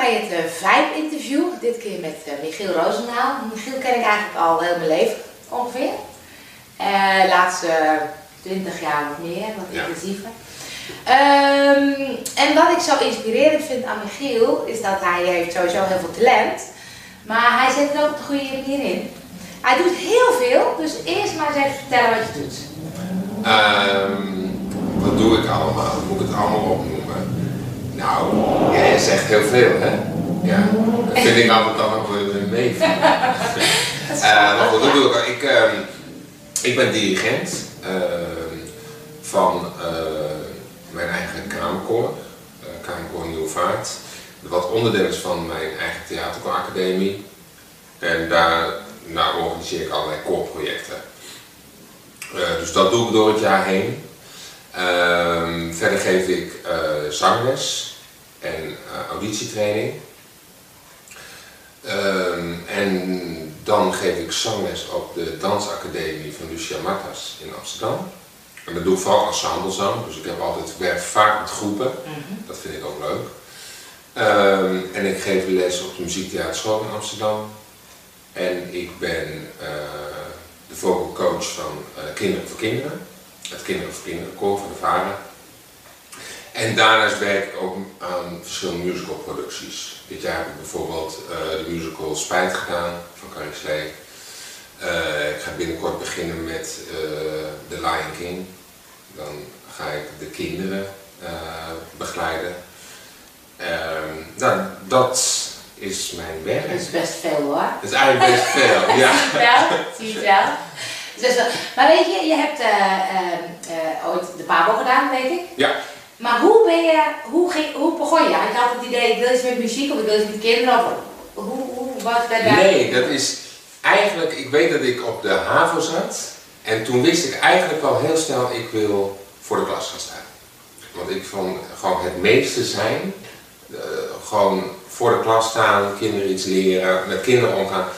bij het uh, Vibe-interview. Dit keer met uh, Michiel Roosendaal. Michiel ken ik eigenlijk al heel mijn leven ongeveer. Uh, laatste 20 jaar of meer, wat Ja. intensiever. Ehm, en wat ik zo inspirerend vind aan Michiel is dat hij heeft sowieso heel veel talent. Maar hij zet het ook op de goede manier in. Hij doet heel veel, dus eerst maar eens even vertellen wat je doet. Ehm, wat doe ik allemaal? Moet ik het allemaal opnoemen? Nou, ja, je zegt heel veel, hè? Ja, dat vind ik altijd dan ook weer mee. Eh, maar goed, dat doe ik. Ik, ehm, ik ben dirigent ehm, van eh, mijn eigen kamerkoor, eh Kamerkoor Nieuwvaart. Wat onderdeel is van mijn eigen theateracademie. En daar nou, organiseer ik allerlei koorprojecten. Dus dat doe ik door het jaar heen. Ehm, verder geef ik eh, zangles en eh, auditietraining. Ehm, en dan geef ik zangles op de dansacademie van Lucia Matas in Amsterdam. En dat doe ik vooral ensemblezang, dus ik heb altijd werk vaak met groepen. Dat vind ik ook leuk. Ehm, en ik geef les op de muziektheaterschool in Amsterdam. En ik ben eh, de vocal coach van Kinderen voor Kinderen. Het Kinderen voor Kinderen koor van de Varen. En daarnaast werk ik ook aan verschillende musicalproducties. Dit jaar heb ik bijvoorbeeld eh, de musical Spijt gedaan van Carrie Slee. Eh, ik ga binnenkort beginnen met eh, The Lion King. Dan ga ik de kinderen begeleiden. Ehm, nou, dat is mijn werk. Dat is best veel hoor. Dat is eigenlijk best veel, ja. wel, zie je wel. Wel. Maar weet je, je hebt eh, eh, eh, ooit de Pabo gedaan, weet ik. Ja, Maar hoe ben je, hoe, ging, hoe begon je? Ik had het idee, ik wil iets met muziek of ik wil iets met kinderen of hoe, hoe was bij daar? nee, dat is eigenlijk, ik weet dat ik op de HAVO zat en toen wist ik eigenlijk al heel snel, ik wil voor de klas gaan staan. Want ik vond gewoon het meeste zijn, eh, gewoon voor de klas staan, kinderen iets leren, met kinderen omgaan,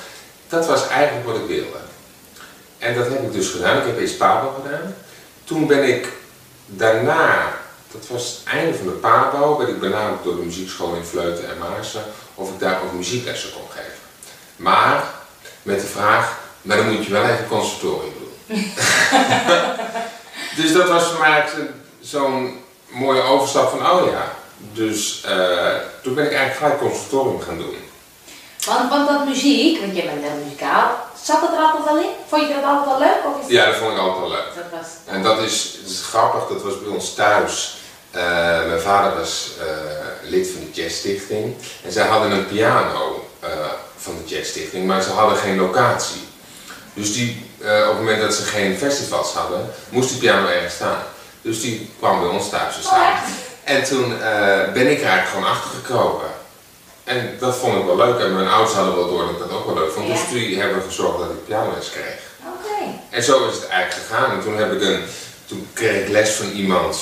dat was eigenlijk wat ik wilde. En dat heb ik dus gedaan. Ik heb eerst PABO gedaan. Toen ben ik daarna, dat was het einde van de PABO, werd ik benaderd door de muziekschool in Vleuten en Maarsen of ik daar ook muzieklessen kon geven. Maar met de vraag, maar dan moet je wel even conservatorium doen. dus dat was voor mij zo'n mooie overstap van, oh ja. Dus eh, toen ben ik eigenlijk gelijk conservatorium gaan doen. Want, want dat muziek, want je bent heel muzikaal, zat het er altijd al in? Vond je dat altijd al leuk? Of is Ja, dat vond ik altijd wel leuk. dat was... En dat is, is grappig, dat was bij ons thuis. Eh, mijn vader was eh, lid van de Jazzstichting. En zij hadden een piano eh, van de Jazzstichting, maar ze hadden geen locatie. Dus die, op het moment dat ze geen festivals hadden, moest die piano ergens staan. Dus die kwam bij ons thuis te Oh, staan. En toen ben ik er eigenlijk gewoon achter gekropen. En dat vond ik wel leuk. En mijn ouders hadden wel door dat ik dat ook wel leuk vond. Ja. Dus die hebben gezorgd dat ik pianoles kreeg. Oké. En zo is het eigenlijk gegaan. En toen, heb ik een, toen kreeg ik les van iemand,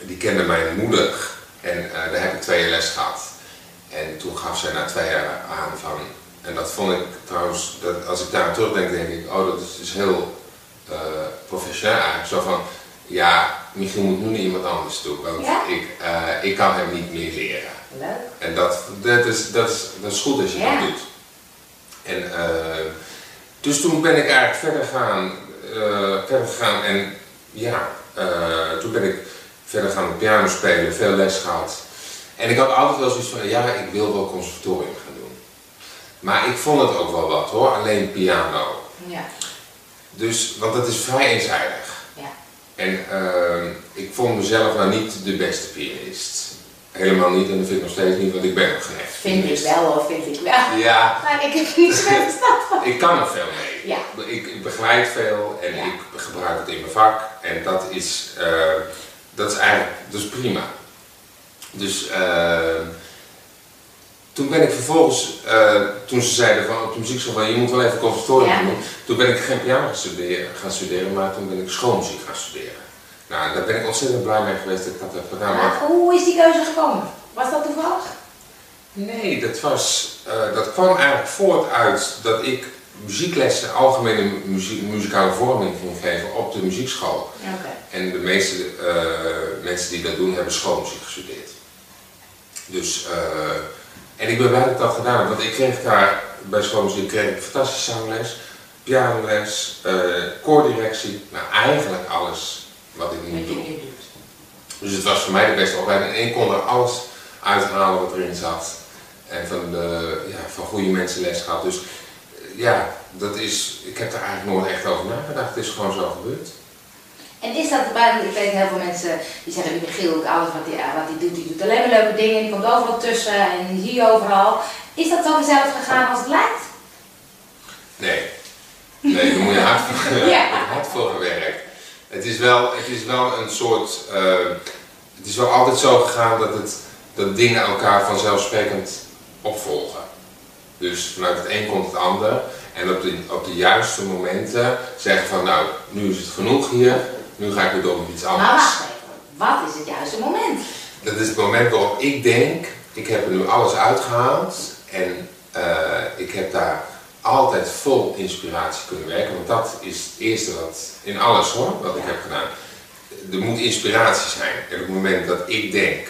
die kende mijn moeder. En eh, daar heb ik twee jaar les gehad. En toen gaf zij na twee jaar aan van, en dat vond ik trouwens, dat, als ik daar aan terugdenk, denk ik, oh dat is dus heel eh, professioneel eigenlijk. Zo van, ja, Michiel moet nu naar iemand anders toe, want Ja? ik, eh, ik kan hem niet meer leren. Leuk. En dat, dat, is, dat, is, dat is goed als je Ja. dat doet. En, eh, dus toen ben ik eigenlijk verder gaan, eh, verder gegaan en ja, eh, toen ben ik verder gaan piano spelen, veel les gehad. En ik had altijd wel zoiets van, ja, ik wil wel conservatorium gaan doen. Maar ik vond het ook wel wat hoor, alleen piano. Ja. Dus, want dat is vrij eenzijdig. Ja. En ehm, ik vond mezelf nou niet de beste pianist. Helemaal niet, en dat vind ik nog steeds niet, want ik ben nog geen echt Vind ik pianist. wel hoor, vind ik wel. Ja, Maar ik heb niet zoveel verstand van. ik kan er veel mee. Ja. Ik, ik begeleid veel en Ja. ik gebruik het in mijn vak. En dat is, eh, dat is eigenlijk dat is prima. Dus eh, toen ben ik vervolgens, eh, toen ze zeiden van op de muziekschool van je moet wel even conservatorium Ja. doen. Toen ben ik geen piano gaan studeren, gaan studeren, maar toen ben ik schoolmuziek gaan studeren. Nou, daar ben ik ontzettend blij mee geweest dat ik dat heb gedaan. Maar hoe is die keuze gekomen? Was dat toevallig? Nee, dat, was, eh, dat kwam eigenlijk voort uit dat ik muzieklessen, algemene muziek, muzikale vorming ging geven op de muziekschool. En de meeste eh, mensen die dat doen hebben schoolmuziek gestudeerd. Dus eh, En ik ben blij dat ik dat gedaan heb, want ik kreeg daar bij schoolmuziek kreeg ik fantastische zangles, pianoles, koordirectie, nou eigenlijk alles wat ik nu doe. Dus het was voor mij de beste opleiding en ik kon er alles uithalen wat erin zat. En van, de, ja, van goede mensen les gehad. Dus ja, dat is, ik heb er eigenlijk nooit echt over nagedacht. Het is gewoon zo gebeurd. En is dat bij, ik weet heel veel mensen die zeggen, die Michiel, alles wat hij, wat hij doet, die doet alleen maar leuke dingen, die komt overal tussen en je overal. Is dat zo vanzelf gegaan als het lijkt? Nee. Nee, daar moet je hard voor, ja. hard voor gewerkt. Het is wel, het is wel een soort, uh, het is wel altijd zo gegaan dat, het, dat dingen elkaar vanzelfsprekend opvolgen. Dus vanuit het een komt het ander. En op de, op de juiste momenten zeggen van nou, nu is het genoeg hier, nu ga ik weer door met iets anders. Maar wacht even, wat is het juiste moment? Dat is het moment waarop ik denk, ik heb er nu alles uitgehaald en uh, ik heb daar altijd vol inspiratie kunnen werken. Want dat is het eerste wat, in alles hoor, wat ik heb gedaan. Er moet inspiratie zijn. En op het moment dat ik denk,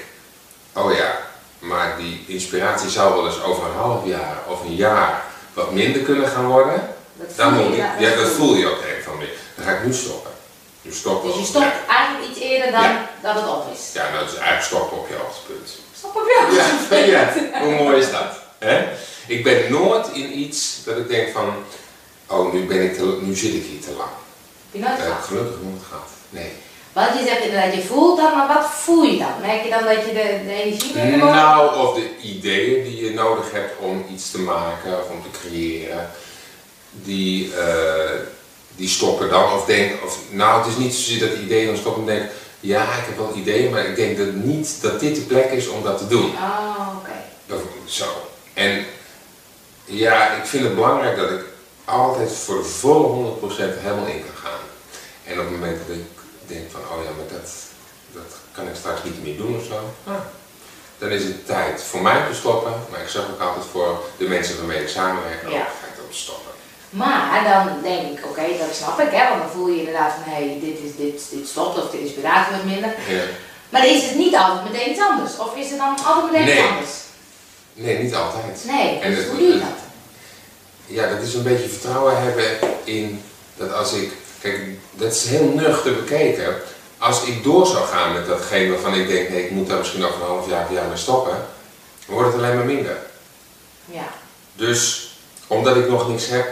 oh ja, maar die inspiratie zou wel eens over een half jaar of een jaar wat minder kunnen gaan worden. Dat dan voel moet je, ja, dat voel je ook een van meer. Dan ga ik nu stoppen. Nu stoppen. Dus je stopt Ja. eigenlijk iets eerder dan dat het op is. Ja, nou, het is eigenlijk stoppen op je hoogtepunt. Stop op jou. Ja, ja. hoe mooi is dat? Hè? Ik ben nooit in iets dat ik denk van, oh nu, ben ik te, nu zit ik hier te lang. Je nooit Dat ik gehad? gelukkig nooit gehad. Nee. Want je zegt inderdaad, je voelt dat, maar wat voel je dan? Merk je dan dat je de, de energie? Nou, of de ideeën die je nodig hebt om iets te maken of om te creëren, die, eh, die stoppen dan. Of denk, of, nou het is niet zozeer dat ideeën dan stoppen en denk, ja ik heb wel ideeën, maar ik denk dat niet dat dit de plek is om dat te doen. Oh, oké. Zo. En ja, ik vind het belangrijk dat ik altijd voor de volle 100% helemaal in kan gaan. En op het moment dat ik denk van, oh ja, maar dat, dat kan ik straks niet meer doen of zo, ah, dan is het tijd voor mij te stoppen. Maar ik zeg ook altijd voor de mensen waarmee ik samenwerk, ook, Ja. ga ik dan stoppen. Maar dan denk ik, oké, dat snap ik, hè, want dan voel je inderdaad van, hé, hey, dit, is, dit, dit stopt of de inspiratie wordt minder. Ja. Maar is het niet altijd meteen iets anders? Of is het dan altijd meteen iets Nee. anders? Nee, niet altijd. Nee, En dus het- hoe doe je dat? Ja, dat is een beetje vertrouwen hebben in dat als ik, kijk, dat is heel nuchter bekeken. Als ik door zou gaan met datgene waarvan ik denk, nee, ik moet daar misschien over een half jaar, een jaar mee stoppen, dan wordt het alleen maar minder. Ja. Dus omdat ik nog niks heb,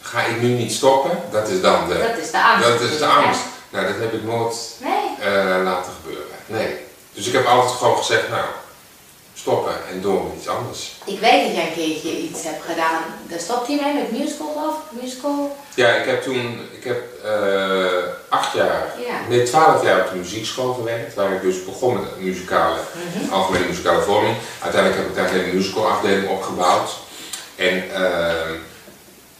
ga ik nu niet stoppen. Dat is dan de, Dat is de angst. dat is de angst. Nou, dat heb ik nooit Nee. eh, laten gebeuren. Nee. Dus ik heb altijd gewoon gezegd, nou, stoppen en door met iets anders. Ik weet dat jij een keertje iets hebt gedaan. Daar stopt hij mee met musical of musical. Ja, ik heb toen, ik heb eh, acht jaar, Ja. nee twaalf jaar op de muziekschool gewerkt, waar ik dus begon met muzikale, algemene muzikale vorming. Uiteindelijk heb ik daar een hele musicalafdeling opgebouwd. En eh,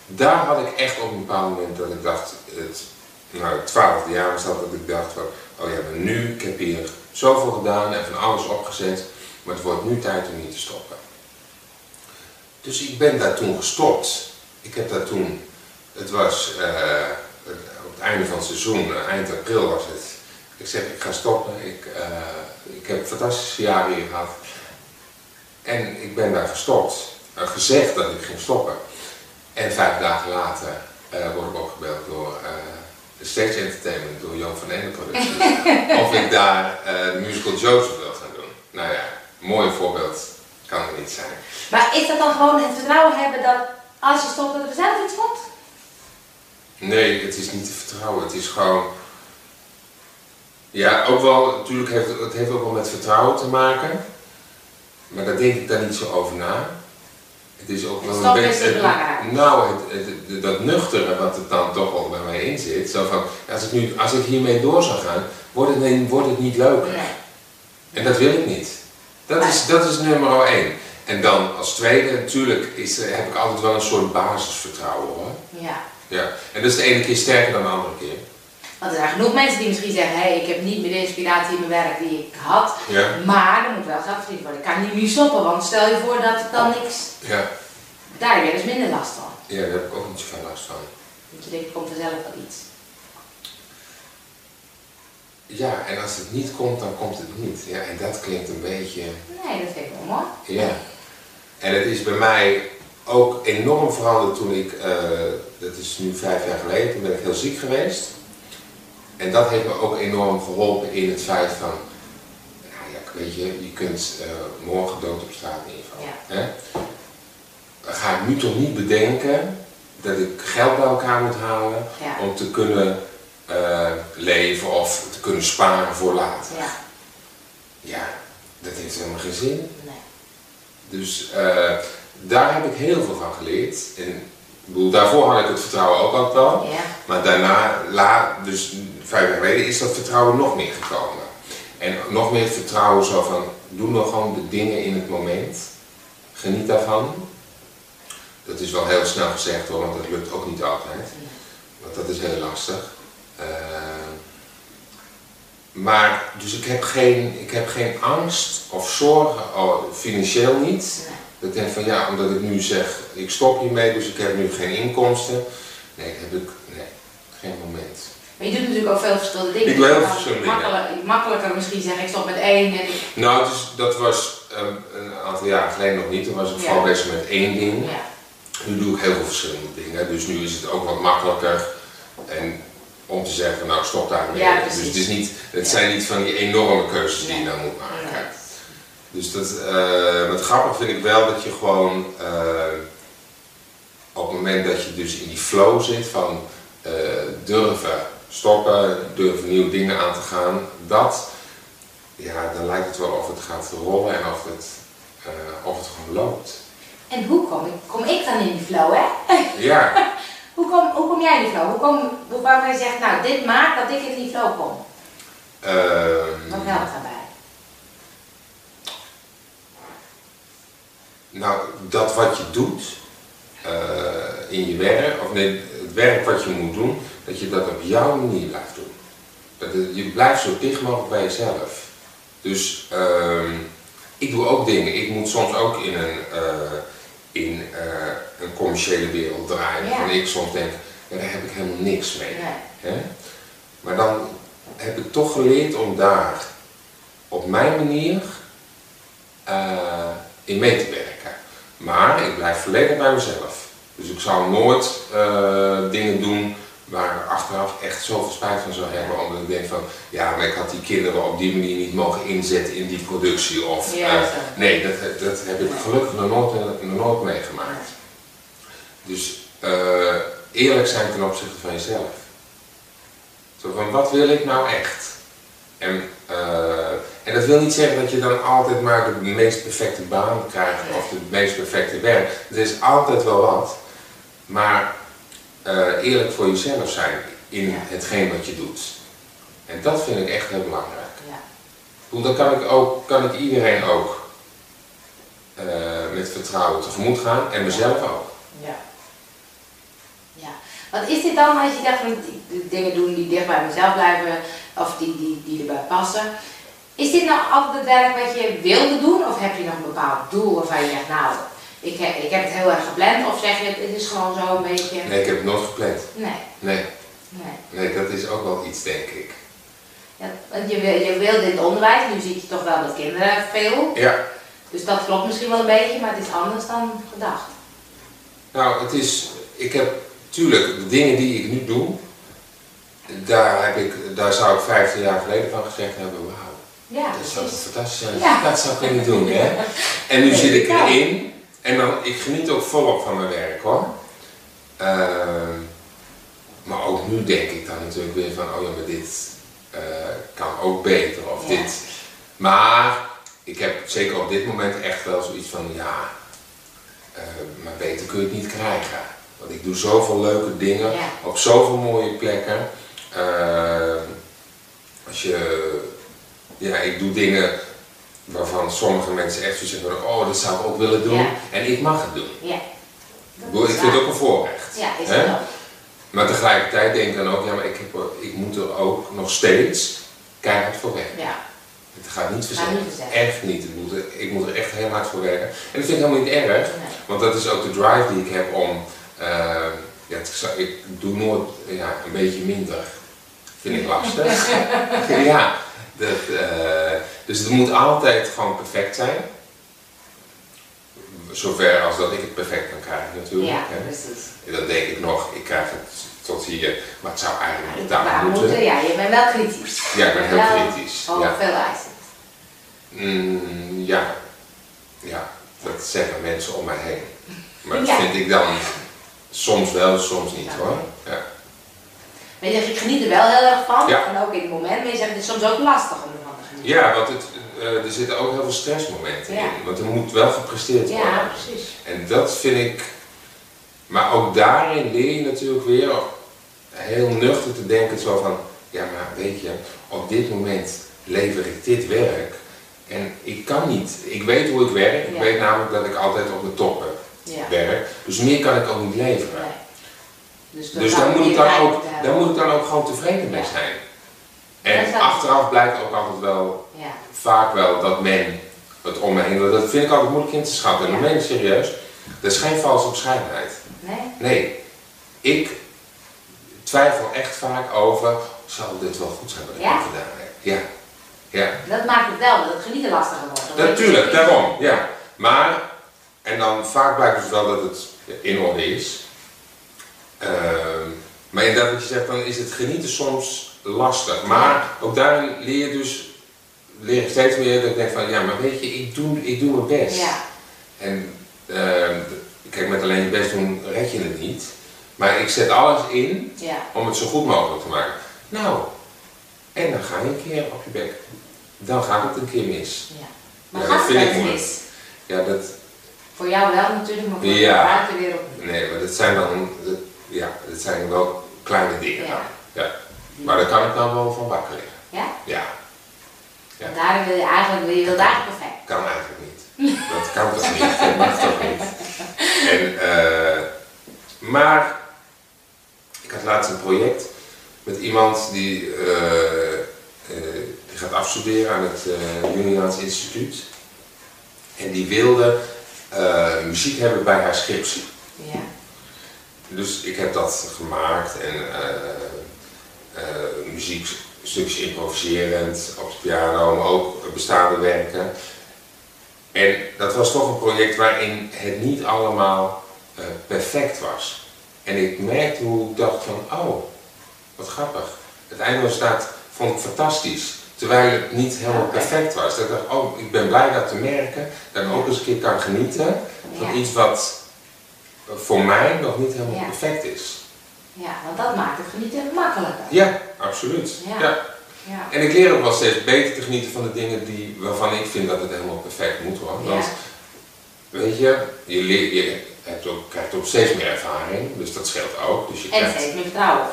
daar had ik echt op een bepaald moment dat ik dacht, het, nou het twaalfde jaar was dat, dat ik dacht van, oh ja, maar nu, ik heb hier zoveel gedaan en van alles opgezet, maar het wordt nu tijd om hier te stoppen. Dus ik ben daar toen gestopt. Ik heb daar toen, het was eh, op het einde van het seizoen, eh, eind april was het. Ik zeg, ik ga stoppen. Ik, eh, ik heb fantastische jaren hier gehad. En ik ben daar gestopt. Eh, gezegd dat ik ging stoppen. En vijf dagen later word ik opgebeld door de Stage Entertainment, door Jan van Producties. of ik daar de musical Joseph wil gaan doen. Nou ja, mooi voorbeeld kan er niet zijn. Maar is dat dan gewoon het vertrouwen hebben dat als je stopt dat er zelf iets komt? Nee, het is niet te vertrouwen. Het is gewoon. Ja, ook wel, natuurlijk heeft het, het heeft ook wel met vertrouwen te maken. Maar daar denk ik daar niet zo over na. Het is ook wel een beetje. nou, het, het- dat nuchtere wat er dan toch wel bij mij in zit. Zo van, als ik, nu, als ik hiermee door zou gaan, wordt het, wordt het niet leuker. Nee. En dat wil ik niet. Dat is, dat is nummer één. En dan als tweede, natuurlijk is, er- heb ik altijd wel een soort basisvertrouwen hoor. Ja. Ja, en dat is de ene keer sterker dan de andere keer. Want er zijn genoeg mensen die misschien zeggen, hé, ik heb niet meer de inspiratie in mijn werk die ik had. Ja. Maar er moet wel geld verdiend worden. Ik kan niet nu stoppen, want stel je voor dat het dan niks... Ja, Daar heb je dus minder last van. ja daar heb ik ook niet zoveel last van. Want je denkt, er komt vanzelf wel iets. Ja, en als het niet komt, dan komt het niet. Ja, en dat klinkt een beetje, Nee, dat vind ik wel mooi. ja. En het is bij mij ook enorm veranderd toen ik, uh, dat is nu vijf jaar geleden, toen ben ik heel ziek geweest. En dat heeft me ook enorm geholpen in het feit van, nou ja, weet je, je kunt uh, morgen dood op straat neervallen. Ja. Hè? Ga ik nu toch niet bedenken dat ik geld bij elkaar moet halen om te kunnen uh, leven of te kunnen sparen voor later. Ja, ja dat heeft helemaal geen zin. Nee. Dus uh, daar heb ik heel veel van geleerd. En, bedoel, daarvoor had ik het vertrouwen ook al wel. Ja. Maar daarna, la, dus vijf jaar geleden, is dat vertrouwen nog meer gekomen. En nog meer vertrouwen zo van, doe nog gewoon de dingen in het moment. Geniet daarvan. Dat is wel heel snel gezegd hoor, want dat lukt ook niet altijd. Want dat is heel lastig. Uh, maar, dus ik heb geen, ik heb geen angst of zorgen, oh, financieel niet. Dat ik denk van ja, omdat ik nu zeg, ik stop hiermee, dus ik heb nu geen inkomsten. Nee, dat heb ik, nee, geen moment. Maar je doet natuurlijk ook veel verschillende dingen. Ik doe heel veel verschillende dingen. Makkelijker misschien zeggen, ik stop met één en. Nou, dus, dat was um, een aantal jaren geleden nog niet. Toen was ik vooral bezig met één ding. Ja. Nu doe ik heel veel verschillende dingen. Dus nu is het ook wat makkelijker. En om te zeggen, nou stop daarmee. Ja, dus het, is niet, het zijn niet van die enorme keuzes die je dan moet maken. Dus dat, uh, het grappig vind ik wel dat je gewoon uh, op het moment dat je dus in die flow zit van uh, durven stoppen, durven nieuwe dingen aan te gaan, dat, ja, dan lijkt het wel of het gaat rollen en of het, of het gewoon loopt. En hoe kom ik, kom ik dan in die flow, hè? Ja. hoe, kom, hoe kom jij in die flow? Hoe kom, waarvan je zegt, nou, dit maakt dat ik in die flow kom? Uh, Wat helpt daarbij? Nou, dat wat je doet uh, in je werk, of nee, het werk wat je moet doen, dat je dat op jouw manier blijft doen. Dat het, je blijft zo dicht mogelijk bij jezelf. Dus uh, ik doe ook dingen. Ik moet soms ook in een, uh, in, een commerciële wereld draaien. Ja. En ik soms denk, ja, daar heb ik helemaal niks mee. Hè? Maar dan heb ik toch geleerd om daar op mijn manier in mee te werken. Maar ik blijf volledig bij mezelf. Dus ik zou nooit uh, dingen doen waar ik achteraf echt zoveel spijt van zou hebben. Omdat ik denk van, ja, maar ik had die kinderen op die manier niet mogen inzetten in die productie. Of, ja, uh, nee, dat, dat heb ik gelukkig nog nooit, nog nooit meegemaakt. Dus uh, eerlijk zijn ten opzichte van jezelf. Zo van, wat wil ik nou echt? En en dat wil niet zeggen dat je dan altijd maar de meest perfecte baan krijgt of het meest perfecte werk. Er is altijd wel wat, maar uh, eerlijk voor jezelf zijn in hetgeen wat je doet. En dat vind ik echt heel belangrijk. Ja. Dan kan ik, ook, kan ik iedereen ook uh, met vertrouwen tegemoet gaan en mezelf ook. Ja. ja. Wat is dit dan als je dacht van dingen doen die dicht bij mezelf blijven of die, die, die erbij passen? Is dit nou altijd het werk wat je wilde doen of heb je nog een bepaald doel waarvan je zegt, nou, ik heb, ik heb het heel erg gepland of zeg je, het is gewoon zo een beetje... Nee, ik heb het nooit gepland. Nee. Nee. Nee, nee dat is ook wel iets, denk ik. Ja, want je, wil, je wil dit onderwijs, nu zie je toch wel met kinderen veel. Ja. Dus dat klopt misschien wel een beetje, maar het is anders dan gedacht. Nou, het is, ik heb, tuurlijk, de dingen die ik nu doe, daar, heb ik, daar zou ik 15 jaar geleden van gezegd hebben, wauw ja, dat zou fantastisch zijn. Ja. Dat zou ik niet doen, hè? En nu zit ik erin en dan, ik geniet ook volop van mijn werk hoor. Uh, maar ook nu denk ik dan natuurlijk weer van, oh ja, maar dit uh, kan ook beter of ja. dit. Maar ik heb zeker op dit moment echt wel zoiets van, ja, uh, maar beter kun je het niet krijgen. Want ik doe zoveel leuke dingen ja. op zoveel mooie plekken. Ehm, als je ja, ik doe dingen waarvan sommige mensen echt zo zeggen, oh dat zou ik ook willen doen en ik mag het doen. Ja. ik vind het ook een voorrecht. Ja, is het Maar tegelijkertijd denk ik dan ook, ja maar ik, heb, ik moet er ook nog steeds keihard voor werken. Ja. Het gaat niet verzetten. Echt niet. Ik moet, er, ik moet er echt heel hard voor werken. En dat vind ik helemaal niet erg, want dat is ook de drive die ik heb om, uh, ja, ik doe nooit ja, een beetje minder. Vind ik lastig. ja, dat, uh, dus het moet altijd gewoon perfect zijn. zover als dat ik het perfect kan krijgen natuurlijk. Ja, hè. precies. En dan denk ik nog, ik krijg het tot hier, maar het zou eigenlijk niet daar moeten. moeten, ja, je bent wel kritisch. Ja, ik ben heel Wel kritisch. Oh, Ja. veel eisen. Mm, ja. ja, dat zeggen mensen om mij heen. Maar dat Ja. vind ik dan soms wel, soms niet Ja. hoor. Je, ik geniet er wel heel erg van. Ja. En ook in het moment, maar je zegt het is soms ook lastig om ervan te genieten. Ja, want het, eh, er zitten ook heel veel stressmomenten Ja. in. Want er moet wel gepresteerd worden. Ja, precies. En dat vind ik. Maar ook daarin leer je natuurlijk weer heel nuchter te denken: zo van, ja, maar weet je, op dit moment lever ik dit werk. En ik kan niet. Ik weet hoe ik werk. Ik weet namelijk dat ik altijd op de top Ja. werk. Dus meer kan ik ook niet leveren. Dus, Dus daar moet, ik dan ook, daar moet ik dan ook gewoon tevreden mee zijn. En achteraf blijkt ook altijd wel, Ja. vaak wel, dat men het om me heen, dat vind ik altijd moeilijk in te schatten. En dat meen ik serieus. Dat is geen valse bescheidenheid. Nee? Nee, ik twijfel echt vaak over, zal dit wel goed zijn wat ik Ja? gedaan heb? Ja. Ja, Dat maakt het wel, dat het genieten lastiger wordt. Dan natuurlijk, zeker- daarom, ja. Maar, en dan vaak blijkt dus wel dat het in orde is. Ehm, maar inderdaad wat je zegt, dan is het genieten soms lastig. Maar ook daarin leer je dus, leer ik steeds meer dat ik denk van, ja maar weet je, ik doe, ik doe mijn best. Ja. En ehm, kijk, met alleen je best doen red je het niet. Maar ik zet alles in Ja. om het zo goed mogelijk te maken. Nou, en dan ga je een keer op je bek. Dan gaat het een keer mis. ja. Maar Ja, gaat dat het vind moeilijk. mis? Ja, dat, Voor jou wel natuurlijk, maar voor de buitenwereld niet. nee, maar dat zijn dan, dat, ja, dat zijn wel kleine dingen. Ja. Ja. Maar daar kan ik dan wel van wakker liggen. Ja? Ja, Ja. En daarin wil je eigenlijk, wil je wil eigenlijk perfect. kan eigenlijk niet. Dat kan toch niet? Dat mag toch niet? En, eh, maar ik had laatst een project met iemand die, eh, eh, die gaat afstuderen aan het Juniaans Instituut. En die wilde muziek hebben bij haar scriptie. Ja. Dus ik heb dat gemaakt en eh eh, muziekstukjes improviserend op de piano, maar ook bestaande werken. En dat was toch een project waarin het niet allemaal eh, perfect was. En ik merkte hoe ik dacht van, oh, wat grappig. Het eindresultaat vond ik fantastisch. Terwijl het niet helemaal perfect was. Dat ik dacht, oh, ik ben blij dat te merken. Dat ik ook eens een keer kan genieten van iets wat voor mij nog niet helemaal Ja. perfect is. ja, want dat maakt het genieten makkelijker. Ja, absoluut. Ja. Ja. Ja. En ik leer ook wel steeds beter te genieten van de dingen die, waarvan ik vind dat het helemaal perfect moet. Ja. Want weet je, je, leert, je hebt ook, krijgt ook steeds meer ervaring, dus dat scheelt ook. Dus je En krijgt, steeds meer vertrouwen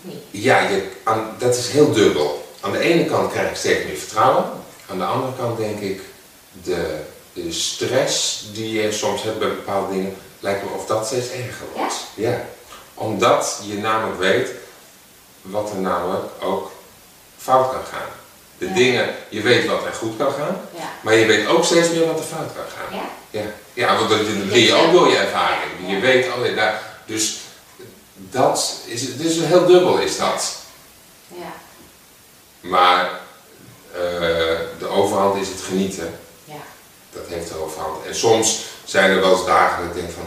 niet? ja, je, aan, dat is heel dubbel. Aan de ene kant krijg ik steeds meer vertrouwen, aan de andere kant denk ik, de, de stress die je soms hebt bij bepaalde dingen, lijkt me of dat steeds erger wordt. Ja. Omdat je namelijk weet wat er namelijk ook fout kan gaan. De Ja. dingen, je weet wat er goed kan gaan, Ja. maar je weet ook steeds meer wat er fout kan gaan. Ja? Ja, ja want dat leer je ook door je ervaring. Je weet, ja, daar, dus dat is, dus heel dubbel is dat. Ja. Maar eh, de overhand is het genieten. Ja. Dat heeft de overhand. En soms zijn er wel eens dagen dat ik denk van...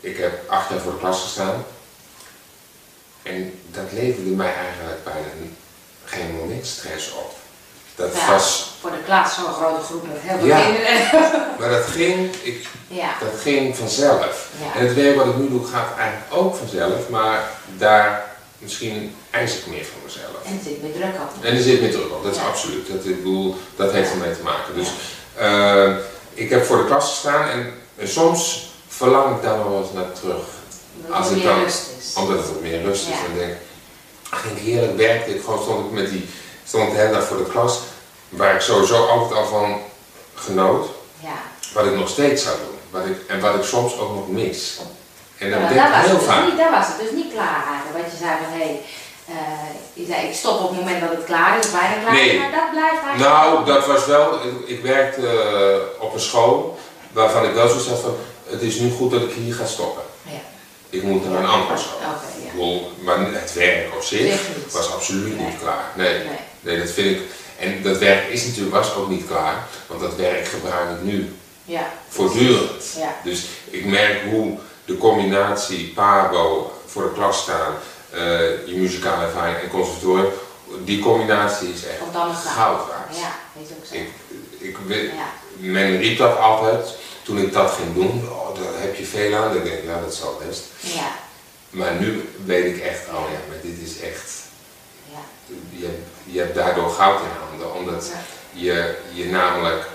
Ik heb acht jaar voor de klas gestaan. En dat leverde mij eigenlijk bijna geen moment stress op. Dat Ja. was... Voor de klas zo'n grote groep met heel veel Ja. kinderen. Maar dat ging, ik, Ja. dat ging vanzelf. En het werk wat ik nu doe gaat eigenlijk ook vanzelf. Maar daar misschien eis ik meer van mezelf. En het zit meer druk op. En er zit meer druk op, dat is absoluut. Dat, ik bedoel, dat heeft ermee te maken. Dus eh, ik heb voor de klas gestaan en, en soms verlang ik daar nog wel eens naar terug. Dat Als ik dan-. Omdat het wat meer rust is. Ja. En denk, ach, ik heerlijk werkte ik. Gewoon stond ik met die, stond de hele dag voor de klas. Waar ik sowieso altijd al van genoot. Ja. Wat ik nog steeds zou doen. Wat ik, en wat ik soms ook nog mis. En dan maar denk ik heel dus vaak. niet, daar was het dus niet klaar eigenlijk. Want je zei van, hé, hey, je zei ik stop op het moment dat het klaar is, bijna klaar Nee. maar dat blijft eigenlijk... Nou, dat was wel. Ik, ik werkte eh, op een school waarvan ik wel zo had van. Het is nu goed dat ik hier ga stoppen. Ja. Ik moet naar een andere school. Oké, ja. maar het werk op zich was absoluut Nee. niet klaar. Nee, Nee. nee, dat vind ik. En dat werk is natuurlijk was ook niet klaar, want dat werk gebruik ik nu Ja. Voortdurend. Ja. Dus ik merk hoe de combinatie Pabo voor de klas staan, eh, je muzikale ervaring en conservatorium, die combinatie is echt goud waard. Ja, weet ook zo. Ik, ik, Ja. men riep dat altijd, toen ik dat ging doen, oh, daar heb je veel aan. Dan denk ik, ja dat zal best. Ja. Maar nu weet ik echt, oh ja, maar dit is echt, Ja. je, hebt- je hebt daardoor goud in handen. Omdat Ja. je, je namelijk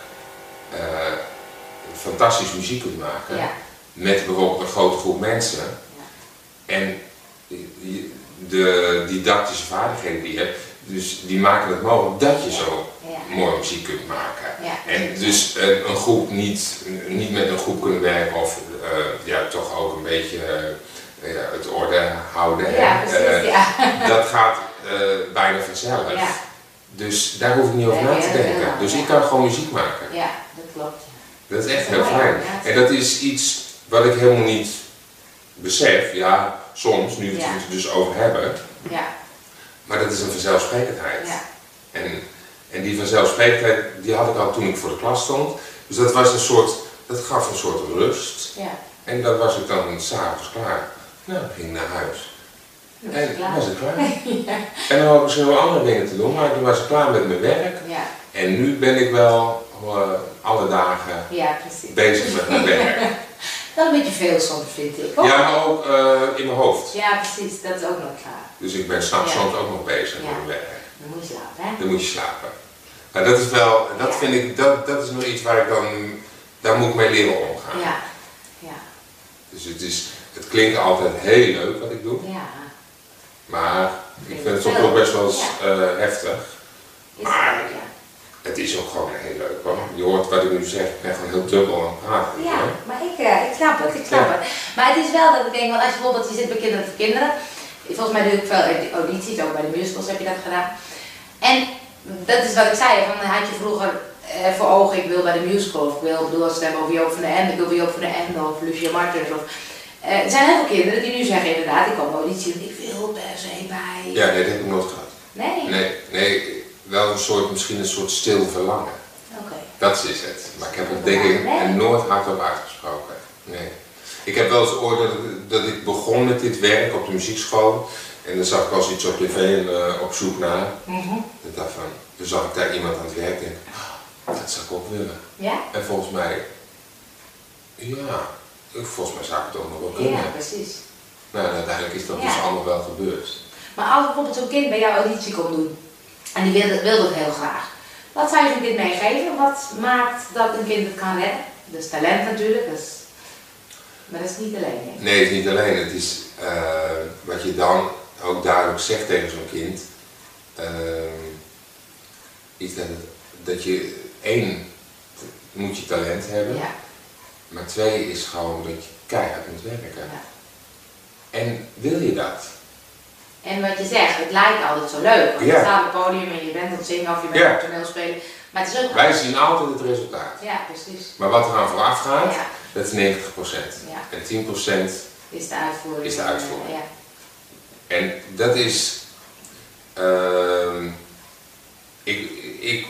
eh, fantastisch muziek kunt maken. Met bijvoorbeeld een grote groep mensen. En de didactische vaardigheden die je hebt, dus die maken het mogelijk dat je zo Ja. mooie muziek kunt maken. Ja. En dus eh, een groep niet, niet met een groep kunnen werken of eh, ja, toch ook een beetje eh, ja, het orde houden. Ja, precies. Dat gaat bijna vanzelf. Ja. Dus daar hoef ik niet over na te denken. Dus ik kan gewoon muziek maken. ja, dat klopt. Dat is echt heel mooi, fijn. En dat is iets wat ik helemaal niet besef. Ja, soms, nu we Ja. het er dus over hebben. Ja. Maar dat is een vanzelfsprekendheid. Ja. En, en die vanzelfsprekendheid, die had ik al toen ik voor de klas stond. Dus dat was een soort, dat gaf een soort rust. Ja. En dan was ik dan s'avonds klaar. Nou, dan ging ik naar huis. En klaar. was ik klaar. En dan had ik misschien wel andere dingen te doen, maar toen was ik klaar met mijn werk. Ja. En nu ben ik wel eh, alle dagen Ja, precies. bezig met mijn werk. Wel een beetje veel soms, vind ik. hoor. Ja, maar ook eh, in mijn hoofd. Ja, precies. Dat is ook nog klaar. Dus ik ben s'nachts Ja. soms ook nog bezig Ja. met mijn werk. Dan moet je slapen, hè? Dan moet je slapen. Maar dat is wel, dat Ja. vind ik, dat, dat is nog iets waar ik dan, daar moet ik mee leren omgaan. Ja. Ja. Dus het is, het klinkt altijd heel leuk wat ik doe, Ja. maar ik vind het soms ook best wel eens eh, heftig. Is Maar- het, ja. Het is ook gewoon heel leuk hoor. Je hoort wat ik nu zeg, ik ben gewoon heel dubbel aan het praten. Ja, hoor. maar ik, eh, ik snap het, ik snap Ja. het. Maar het is wel dat ik denk, want als je bijvoorbeeld, je zit bij Kinderen voor Kinderen, volgens mij doe ik veel audities, ook bij de musicals heb je dat gedaan. En dat is wat ik zei, van had je vroeger eh, voor ogen, ik wil bij de musical, of ik wil, ik bedoel als we het hebben over Joop van den Ende, ik wil bij Joop van den Ende, of Lucia Martens, of... eh, er zijn heel veel kinderen die nu zeggen inderdaad, ik kom bij auditie, ik wil per se bij... Ja, nee, dat heb ik nooit gehad. Nee? Nee, nee, wel een soort, misschien een soort stil verlangen. Oké. Dat is het. Maar ik heb het denk ik Nee. nooit hardop uitgesproken. Nee. Ik heb wel eens ooit dat, ik- dat ik begon met dit werk op de muziekschool. En dan zag ik eens iets op tv en eh, op zoek naar. Ik dacht van, toen zag ik daar iemand aan het werk en denk, "Ah, dat zou ik ook willen. Ja? En volgens mij, ja, volgens mij zou ik het ook nog wel kunnen. Ja, precies. Nou, uiteindelijk is dat Ja. dus allemaal wel gebeurd. Maar als bijvoorbeeld zo'n kind bij jouw auditie komt doen en die wil, wil dat heel graag, wat zou je zo'n kind meegeven? Wat maakt dat een kind het kan redden? Dus talent natuurlijk, dus, maar dat is niet alleen. Hè? Nee, het is niet alleen. Het is eh, wat je dan ook duidelijk zegt tegen zo'n kind. ehm, is dat, het- dat je één moet je talent hebben, Ja, maar twee is gewoon dat je keihard moet werken. ja. En wil je dat? En wat je zegt, het lijkt altijd zo leuk. Want Ja. je staat op het podium en je bent aan het zingen of je bent Ja. het toneel spelen. Maar het is ook... Wij zien altijd het resultaat. Ja, precies. Maar wat er aan vooraf gaat, Ja, dat is 90%. Ja. En 10% is de uitvoering. Is de uitvoering. Ja. En dat is. ehm, ik, ik,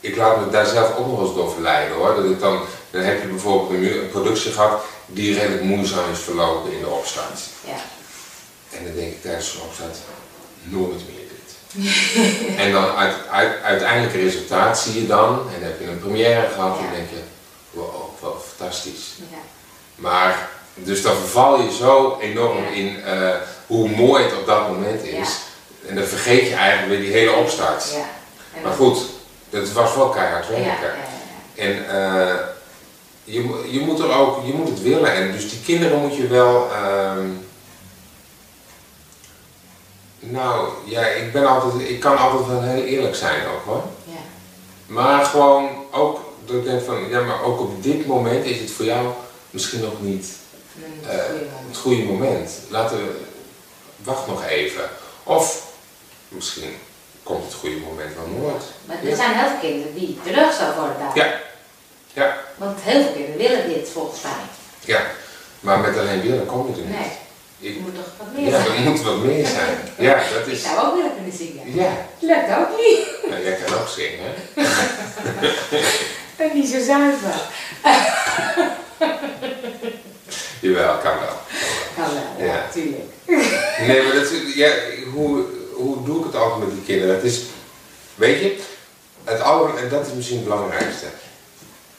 ik laat me daar zelf ook nog eens door verleiden hoor. Dat ik dan, dan heb je bijvoorbeeld een productie gehad die redelijk moeizaam is verlopen in de opstart. Ja. En dan denk ik tijdens zo'n opstart, nooit meer dit. en dan uit, uit, uiteindelijk resultaat zie je dan, en dan heb je een première gehad, en dan denk je, wow, wel fantastisch. Ja. Maar, dus dan verval je zo enorm in eh, hoe mooi het op dat moment is. En dan vergeet je eigenlijk weer die hele opstart. Ja. Maar goed, dat was wel keihard werken. ja, ja. En eh, je, je moet er ook, je moet het willen. En dus die kinderen moet je wel. ehm, nou ja, ik ben altijd, ik kan altijd wel heel eerlijk zijn ook hoor. ja. Maar gewoon ook dat ik denk van, ja, maar ook op dit moment is het voor jou misschien nog niet eh, het goede moment. Laten we, wacht nog even. Of misschien komt het goede moment wel nooit. Maar er Ja. zijn heel veel kinderen die teleurgesteld worden daar. Ja, ja, Want heel veel kinderen willen dit volgens mij. ja. Maar met alleen willen kom je er niet. Nee, Ik- er moet toch wat meer ja, zijn. er moet wat meer zijn. Ja, dat Ik is. zou ook willen kunnen zingen. Ja, Lukt ook niet. nou, jij kan ook zingen. hè? En niet zo zuiver. Jawel, kan wel. Kan wel, ja, Ja. tuurlijk. Nee, maar dat is, ja, hoe, hoe doe ik het altijd met die kinderen? Het is, weet je, het aller, en dat is misschien het belangrijkste.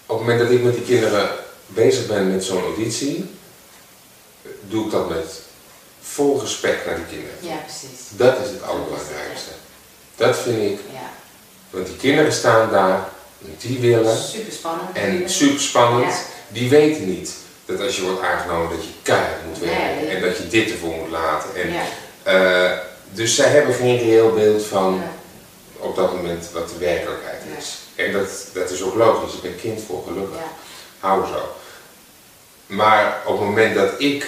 Op het moment dat ik met die kinderen bezig ben met zo'n auditie, doe ik dat met vol respect naar die kinderen. Ja, precies. Dat is het allerbelangrijkste. Dat vind ik, Ja. want die kinderen staan daar, die willen, Super spannend. en super spannend, Ja. die weten niet dat als je wordt aangenomen dat je keihard moet werken Nee. en dat je dit ervoor moet laten. En, Ja. eh, dus zij hebben geen reëel beeld van op dat moment wat de werkelijkheid is. En dat, dat is ook logisch, ik ben kind voor gelukkig. Hou zo. Maar op het moment dat ik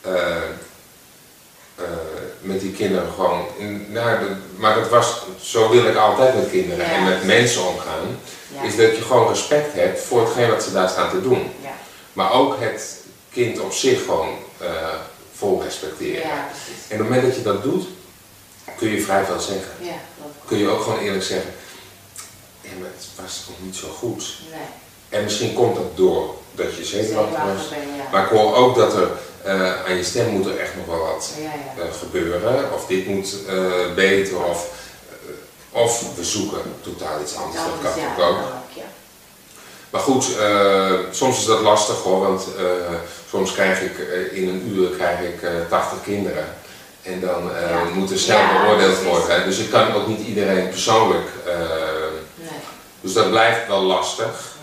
eh, eh, met die kinderen gewoon, in, nou, de- maar dat was, zo wil ik altijd met kinderen Ja. en met mensen omgaan, Ja. is dat je gewoon respect hebt voor hetgeen wat ze daar staan te doen. Ja. Maar ook het kind op zich gewoon eh, vol respecteren. En op het moment dat je dat doet, kun je vrij veel zeggen. Kun je ook gewoon eerlijk zeggen, ja, maar het was nog niet zo goed. Nee. En misschien komt dat door dat je zenuwachtig was. Zenuwachtig ben, ja. Maar ik hoor ook dat er eh, aan je stem moet er echt nog wel wat Ja, ja. eh, gebeuren. Of dit moet eh, beter. Of, of we zoeken totaal iets anders. Dat ook. kan ook. Maar goed, soms is dat lastig hoor. Want soms krijg ik in een uur krijg ik eh 80 kinderen. En dan moet er snel beoordeeld worden. Hè. Dus ik kan ook niet iedereen persoonlijk. Nee. dus dat blijft wel lastig.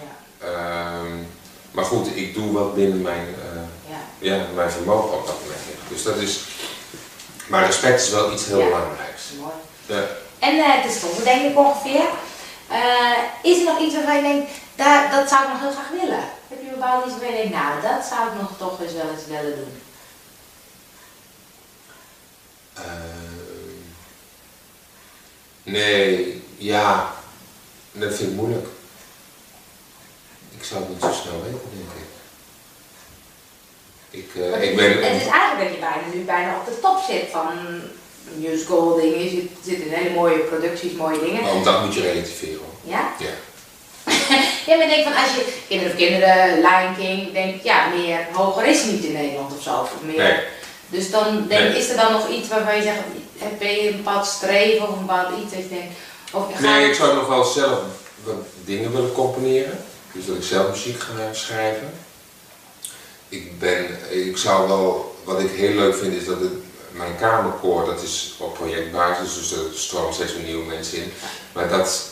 Maar goed, ik doe wat binnen mijn, eh, Ja. ja, mijn vermogen op dat moment. Dus dat is. Maar respect is wel iets heel Ja. belangrijks. Mooi. Ja. En uh, tenslotte denk ik ongeveer, eh, is er nog iets waarvan je denkt, daar, dat zou ik nog heel graag willen? Heb je bepaald iets waarvan je denkt, nou dat zou ik nog toch eens wel eens willen doen? Ehm, nee, ja, dat vind ik moeilijk. Zou het niet zo snel weten, denk ik. Ik, eh, ik ben. het is eigenlijk dat je bijna, nu bijna op de top zit van musical dingen. Je zit, zit in hele mooie producties, mooie dingen. Maar om dat moet je relativeren. hoor. Ja? Ja. Ja, maar ik denk van als je kinderen of kinderen, Lion King, denk ja, meer hoger is niet in Nederland of zo. Of meer. Nee. Dus dan denk, Nee. is er dan nog iets waarvan je zegt, heb je een bepaald streven of een bepaald iets dat je denkt, of je Nee, ik zou nog wel zelf wat dingen willen componeren. Dus dat ik zelf muziek ga schrijven. Ik ben, ik zou wel, wat ik heel leuk vind is dat het, mijn kamerkoor, dat is op projectbasis, dus er stromen steeds weer nieuwe mensen in. Maar dat,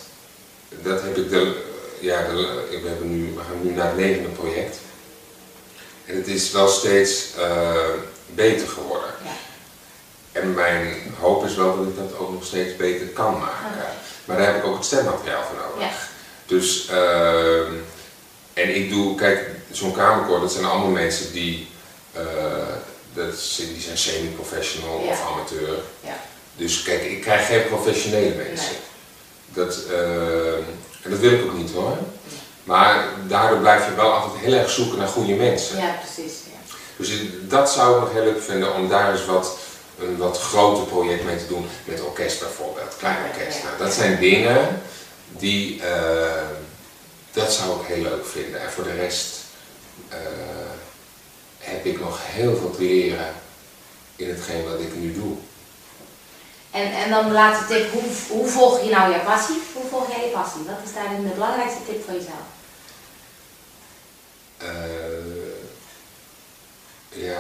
dat heb ik de, ja, de, we, hebben nu, we gaan nu naar het negende project. En het is wel steeds eh, beter geworden. Ja. En mijn hoop is wel dat ik dat ook nog steeds beter kan maken. Maar daar heb ik ook het stemmateriaal voor nodig. Ja. Dus, ehm, en ik doe, kijk, zo'n kamerkoor, dat zijn allemaal mensen die, eh, dat die zijn semi-professional Ja. of amateur. Ja. Dus kijk, ik krijg geen professionele mensen. Nee. Dat, ehm, en dat wil ik ook niet hoor. Maar daardoor blijf je wel altijd heel erg zoeken naar goede mensen. Ja, precies. Ja. Dus dat zou ik nog heel leuk vinden om daar eens wat, een wat groter project mee te doen. Met orkest bijvoorbeeld, klein orkest. Nou, dat zijn dingen die, eh, dat zou ik heel leuk vinden. En voor de rest eh, heb ik nog heel veel te leren in hetgeen wat ik nu doe. En, en dan de laatste tip, hoe, hoe volg je nou je passie? Hoe volg jij je passie? Wat is daarin de belangrijkste tip voor jezelf? Eh, ja,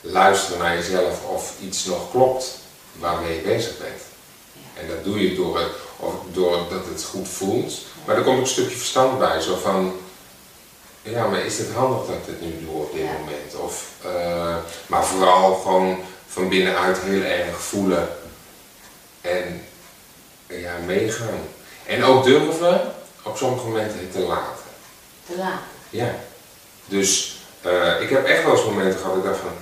luisteren naar jezelf of iets nog klopt waarmee je bezig bent. Ja. En dat doe je door, het, doordat het goed voelt. Maar er komt ook een stukje verstand bij, zo van, ja, maar is het handig dat ik dit nu doe op dit Ja. moment? Of, eh, maar vooral gewoon van binnenuit heel erg voelen en ja, meegaan. En ook durven op sommige momenten het te laten. Te laat. Ja. Dus eh, ik heb echt wel eens momenten gehad dat ik dacht van,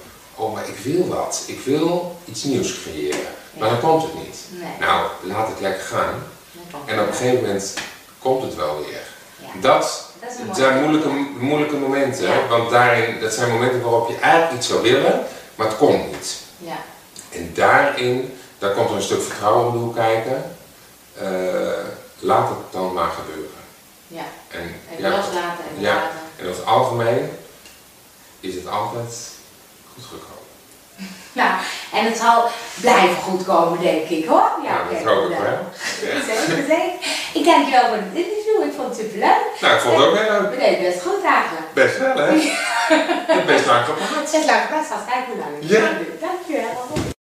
oh maar ik wil wat. Ik wil iets nieuws creëren. Maar dan komt het niet. Nee. Nou, laat het lekker gaan. En op een gegeven moment komt het wel weer. Dat zijn moeilijke, moeilijke momenten. Want daarin, dat zijn momenten waarop je eigenlijk iets zou willen, maar het komt niet. Ja. En daarin, daar komt er een stuk vertrouwen om de hoek kijken. Eh, laat het dan maar gebeuren. Ja. En, ja, loslaten en Ja. laten. En over het algemeen is het altijd goed gekomen. Nou, en het zal blijven goed komen, denk ik hoor. Ja, dat hoop ik wel. Zeker, zeker. Ik dank je wel voor het interview, ik vond het superleuk. Nou, ik vond het ook heel leuk. We deden best goed eigenlijk. Best wel, hè? Best lang gepraat. Zes lang gepraat, staat kijk hoe lang. Ja. Dank je wel.